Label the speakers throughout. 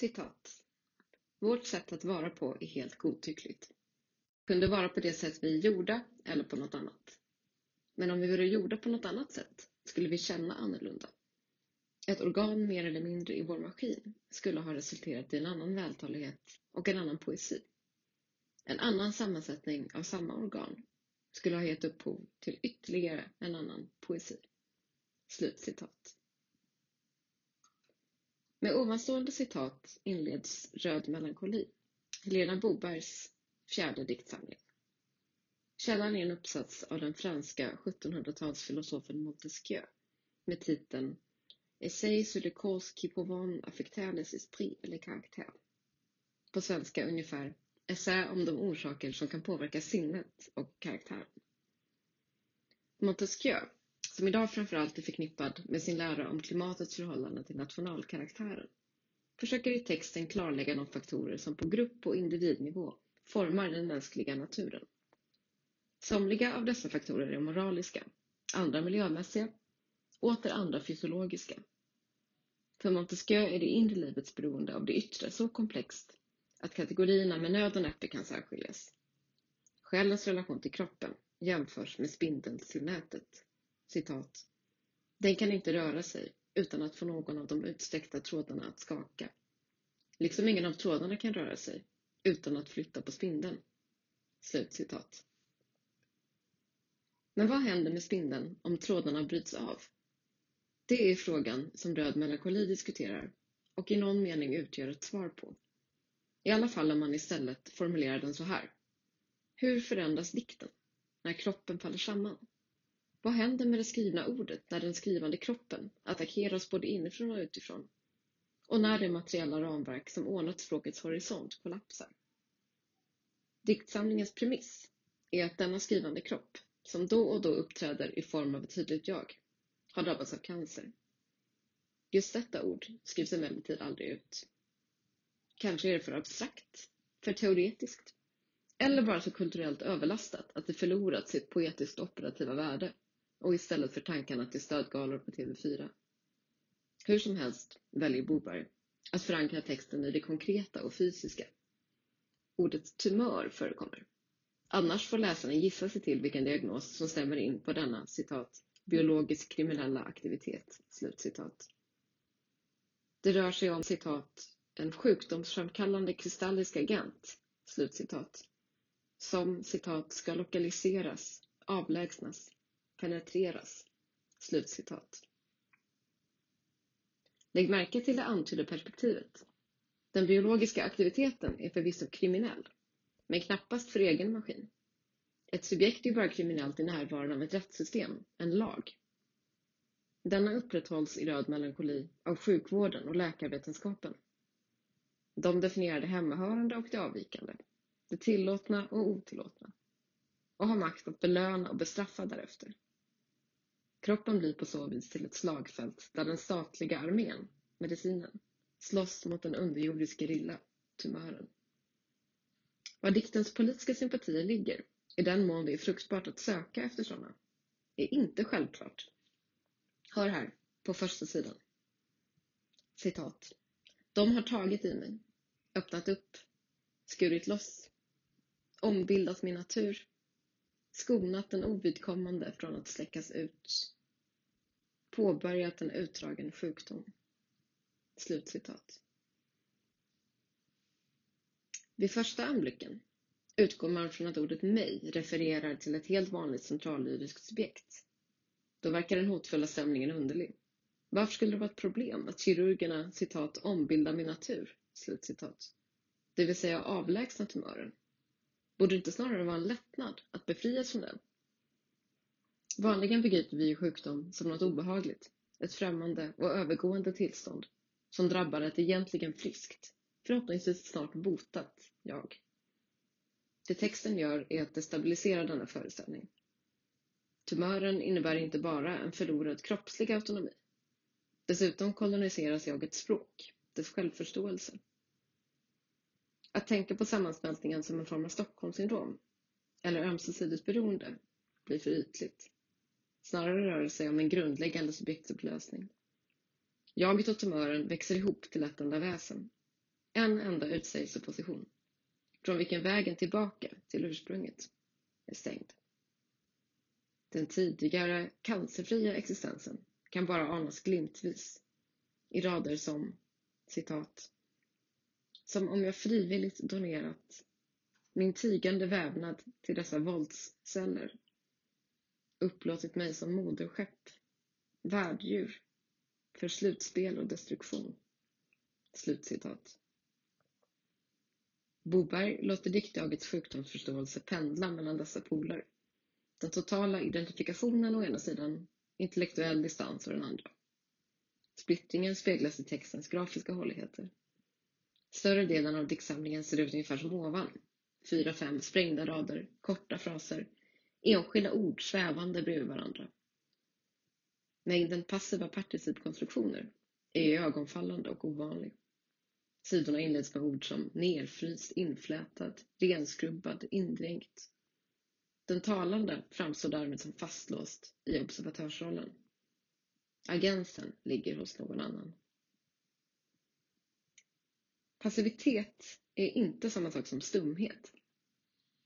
Speaker 1: Citat. Vårt sätt att vara på är helt godtyckligt. Kunde vara på det sätt vi är gjorda eller på något annat. Men om vi vore gjorda på något annat sätt skulle vi känna annorlunda. Ett organ mer eller mindre i vår maskin skulle ha resulterat i en annan vältalighet och en annan poesi. En annan sammansättning av samma organ skulle ha gett upphov till ytterligare en annan poesi. Slutcitat. Med ovanstående citat inleds Röd melankoli, Helena Bobergs fjärde diktsamling. Källan är en uppsats av den franska 1700-talsfilosofen Montesquieu med titeln Essay sur les causes qui pouvant affecter les esprits eller karaktär. På svenska ungefär Essä om de orsaker som kan påverka sinnet och karaktären. Montesquieu, som idag framförallt är förknippad med sin lära om klimatets förhållande till nationalkaraktären, försöker i texten klarlägga de faktorer som på grupp och individnivå formar den mänskliga naturen. Somliga av dessa faktorer är moraliska, andra miljömässiga, åter andra fysiologiska. För Montesquieu är det inre livets beroende av det yttre så komplext att kategorierna med nöd och näppe kan särskiljas. Själens relation till kroppen jämförs med spindelns till nätet. Citat. Den kan inte röra sig utan att få någon av de utsträckta trådarna att skaka. Liksom ingen av trådarna kan röra sig utan att flytta på spindeln. Slut citat. Men vad händer med spindeln om trådarna bryts av? Det är frågan som Röd melankoli diskuterar och i någon mening utgör ett svar på. I alla fall om man istället formulerar den så här. Hur förändras dikten när kroppen faller samman? Vad händer med det skrivna ordet när den skrivande kroppen attackeras både inifrån och utifrån? Och när det materiella ramverk som ordnat språkets horisont kollapsar? Diktsamlingens premiss är att denna skrivande kropp, som då och då uppträder i form av ett tydligt jag, har drabbats av cancer. Just detta ord skrivs emellertid aldrig ut. Kanske är det för abstrakt, för teoretiskt, eller bara så kulturellt överlastat att det förlorat sitt poetiskt operativa värde och istället för tankarna till stödgalor på TV4. Hur som helst väljer Boberg att förankra texten i det konkreta och fysiska. Ordet tumör förekommer. Annars får läsaren gissa sig till vilken diagnos som stämmer in på denna citat biologisk kriminella aktivitet. Slutcitat. Det rör sig om citat en sjukdomsframkallande kristallisk agent, slutcitat, som citat ska lokaliseras, avlägsnas, penetreras, slutcitat. Lägg märke till det antydda perspektivet. Den biologiska aktiviteten är förvisso kriminell, men knappast för egen maskin. Ett subjekt är bara kriminellt i närvaron av ett rättssystem, en lag. Denna upprätthålls i röd melankoli av sjukvården och läkarvetenskapen. De definierar det hemmahörande och det avvikande, det tillåtna och otillåtna och har makt att belöna och bestraffa därefter. Kroppen blir på så vis till ett slagfält där den statliga armén, medicinen, slåss mot den underjordiska gerilla, tumören. Var diktens politiska sympatier ligger, i den mån det är fruktbart att söka efter sådana, är inte självklart. Hör här, på första sidan. Citat. De har tagit i mig, öppnat upp, skurit loss, ombildat min natur, skonat den ovidkommande från att släckas ut, påbörjat en utdragen sjukdom. Slutcitat. Vid första anblicken utgår man från att ordet mig refererar till ett helt vanligt centrallyriskt subjekt. Då verkar den hotfulla stämningen underlig. Varför skulle det vara ett problem att kirurgerna citat ombildar min natur? Slutcitat. Det vill säga avlägsna tumören. Borde det inte snarare vara en lättnad att befrias från den? Vanligen begriper vi sjukdom som något obehagligt, ett främmande och övergående tillstånd som drabbar ett egentligen friskt, förhoppningsvis snart botat, jag. Det texten gör är att destabilisera denna föreställning. Tumören innebär inte bara en förlorad kroppslig autonomi. Dessutom koloniseras jagets språk, dess självförståelse. Att tänka på sammansmältningen som en form av Stockholmssyndrom eller ömsesidigt beroende blir för ytligt. Snarare rör det sig om en grundläggande subjektupplösning. Jaget och tumören växer ihop till ett enda väsen. en enda utsägelseposition, från vilken vägen tillbaka till ursprunget är stängd. Den tidigare cancerfria existensen kan bara anas glimtvis i rader som citat som om jag frivilligt donerat min tigande vävnad till dessa våldsceller upplåtit mig som moderskepp, värddjur för slutspel och destruktion. Slutcitat. Boberg låter diktjagets sjukdomsförståelse pendla mellan dessa poler. Den totala identifikationen å ena sidan, intellektuell distans å den andra. Splittringen speglas i textens grafiska håligheter. Större delen av diktsamlingen ser ut ungefär som ovan. Fyra, fem sprängda rader, korta fraser, enskilda ord svävande bredvid varandra. Mängden passiva participkonstruktioner är ögonfallande och ovanlig. Sidorna inleds med ord som nerfryst, inflätad, renskrubbad, indränkt. Den talande framstår därmed som fastlåst i observatörsrollen. Agensen ligger hos någon annan. Passivitet är inte samma sak som stumhet.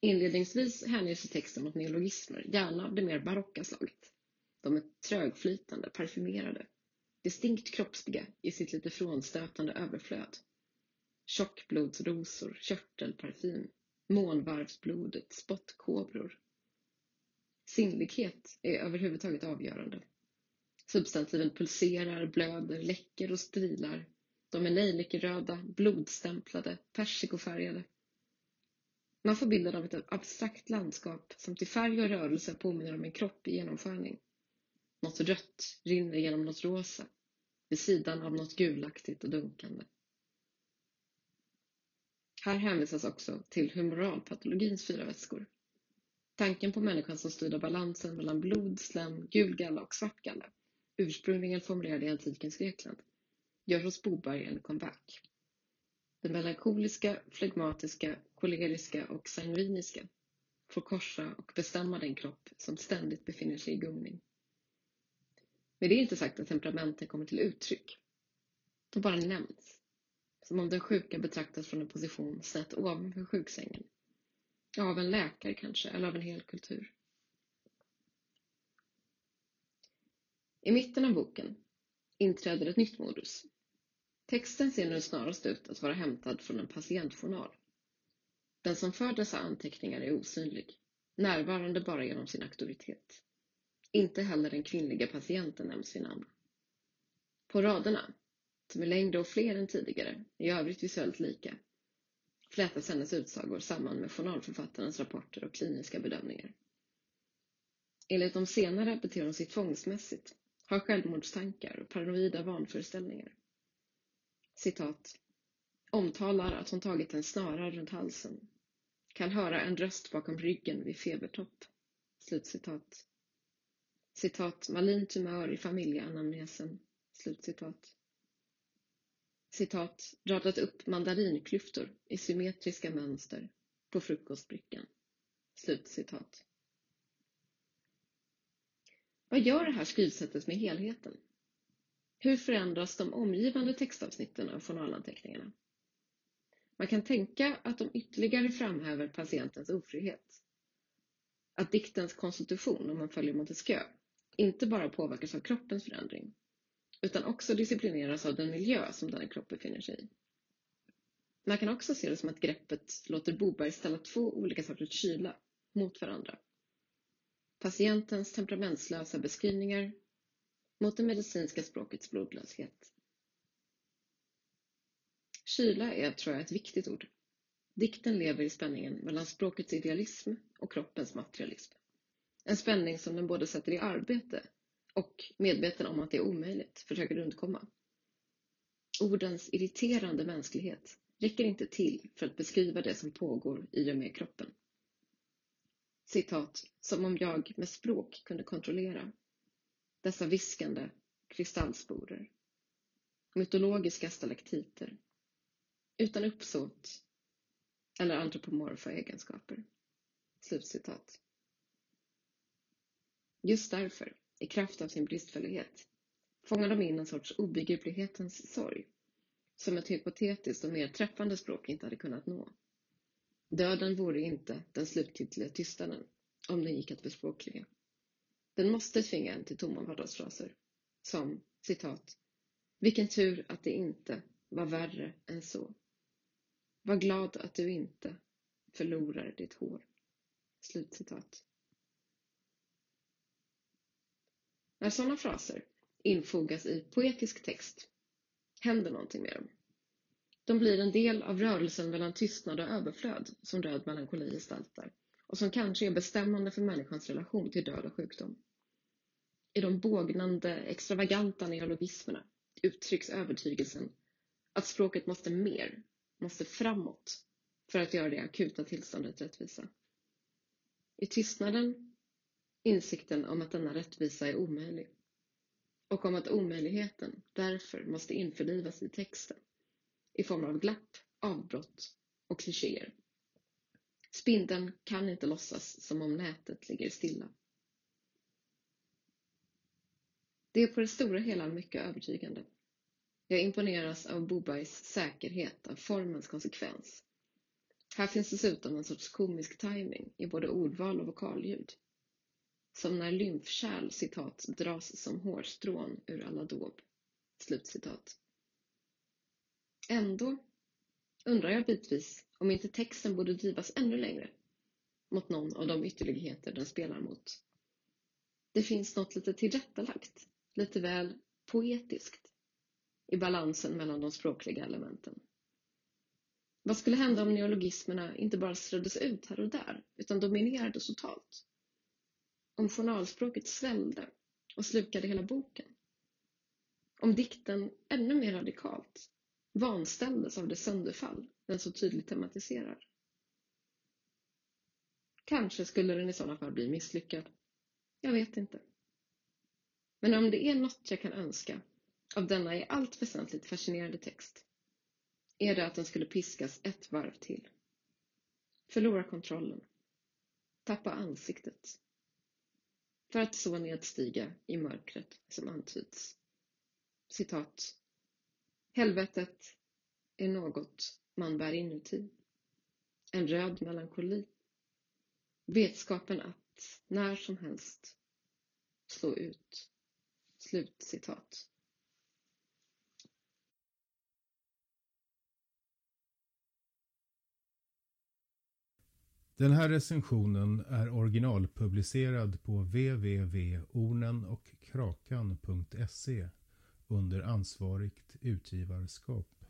Speaker 1: Inledningsvis hänger sig texten åt neologismer, gärna av det mer barocka slaget. De är trögflytande, parfymerade, distinkt kroppsliga i sitt lite frånstötande överflöd. Tjockblodsrosor, körtelparfym, månvarvsblodet, spottkobror. Sinnlighet är överhuvudtaget avgörande. Substantiven pulserar, blöder, läcker och strilar. De är nejlikeröda, blodstämplade, persikofärgade. Man får bilden av ett abstrakt landskap som till färg och rörelse påminner om en kropp i genomskärning. Något rött rinner genom något rosa, vid sidan av något gulaktigt och dunkande. Här hänvisas också till humoralpatologins fyra vätskor. Tanken på människan som styrde balansen mellan blod, slem, gul galla och svart galla, ursprungligen formulerad i antikens Grekland, gör hos Boberg en comeback. Det melankoliska, flegmatiska, koleriska och sangviniska får korsa och bestämma den kropp som ständigt befinner sig i gungning. Med det är inte sagt att temperamenten kommer till uttryck. De bara nämns. Som om den sjuka betraktas från en position snett ovanför sjuksängen. Av en läkare kanske, eller av en hel kultur. I mitten av boken inträder ett nytt modus. Texten ser nu snarast ut att vara hämtad från en patientjournal. Den som för dessa anteckningar är osynlig, närvarande bara genom sin auktoritet. Inte heller den kvinnliga patienten nämns vid namn. På raderna, som är längre och fler än tidigare, i övrigt visuellt lika, flätas hennes utsagor samman med journalförfattarens rapporter och kliniska bedömningar. Enligt de senare beter hon sig tvångsmässigt, har självmordstankar och paranoida vanföreställningar. Citat. Omtalar att hon tagit en snara runt halsen. Kan höra en röst bakom ryggen vid febertopp. Slutcitat. Citat, malin tumör i familjeanamnesen. Slutcitat. Citat, radat upp mandarinklyftor i symmetriska mönster på frukostbrickan. Slutcitat. Vad gör det här skrivsättet med helheten? Hur förändras de omgivande textavsnitten av journalanteckningarna? Man kan tänka att de ytterligare framhäver patientens ofrihet. Att diktens konstitution, om man följer Montesquieu, inte bara påverkas av kroppens förändring, utan också disciplineras av den miljö som denna kropp befinner sig i. Man kan också se det som att greppet låter Boberg ställa två olika sorters kyla mot varandra. Patientens temperamentslösa beskrivningar mot det medicinska språkets blodlöshet. Kyla är, tror jag, ett viktigt ord. Dikten lever i spänningen mellan språkets idealism och kroppens materialism. En spänning som den både sätter i arbete och, medveten om att det är omöjligt, försöker undkomma. Ordens irriterande mänsklighet räcker inte till för att beskriva det som pågår i och med kroppen. Citat, som om jag med språk kunde kontrollera dessa viskande kristallsporer, mytologiska stalaktiter, utan uppsåt eller antropomorfa egenskaper. Slutcitat. Just därför, i kraft av sin bristfällighet, fångar de in en sorts obegriplighetens sorg, som ett hypotetiskt och mer träffande språk inte hade kunnat nå. Döden vore inte den slutgiltiga tystnaden, om den gick att bespråkliga. Den måste tvinga en till tomma vardagsfraser, som citat Vilken tur att det inte var värre än så. Var glad att du inte förlorar ditt hår. Slutcitat. När sådana fraser infogas i poetisk text händer någonting med dem. De blir en del av rörelsen mellan tystnad och överflöd som död melankoli gestaltar och som kanske är bestämmande för människans relation till död och sjukdom. I de bågnande, extravaganta neologismerna uttrycks övertygelsen att språket måste mer, måste framåt för att göra det akuta tillståndet rättvisa. I tystnaden insikten om att denna rättvisa är omöjlig och om att omöjligheten därför måste införlivas i texten i form av glapp, avbrott och klichéer. Spindeln kan inte låtsas som om nätet ligger stilla. Det är på det stora hela mycket övertygande. Jag imponeras av Bobais säkerhet, av formens konsekvens. Här finns dessutom en sorts komisk timing i både ordval och vokalljud. Som när lymfkärl citat dras som hårstrån ur alla dåb. Slutcitat. Ändå undrar jag bitvis om inte texten borde drivas ännu längre mot någon av de ytterligheter den spelar mot. Det finns något lite tillrättalagt, lite väl poetiskt i balansen mellan de språkliga elementen. Vad skulle hända om neologismerna inte bara ströddes ut här och där, utan dominerade totalt? Om journalspråket svällde och slukade hela boken? Om dikten ännu mer radikalt vanställdes av det sönderfall den så tydligt tematiserar? Kanske skulle den i sådana fall bli misslyckad. Jag vet inte. Men om det är något jag kan önska av denna i allt väsentligt fascinerande text är det att den skulle piskas ett varv till. Förlora kontrollen. Tappa ansiktet. För att så nedstiga i mörkret som antyds. Citat. Helvetet är något man bär inuti. En röd melankoli. Vetskapen att när som helst slå ut. Slutcitat.
Speaker 2: Den här recensionen är originalpublicerad på www.ornenochkrakan.se under ansvarigt utgivarskap.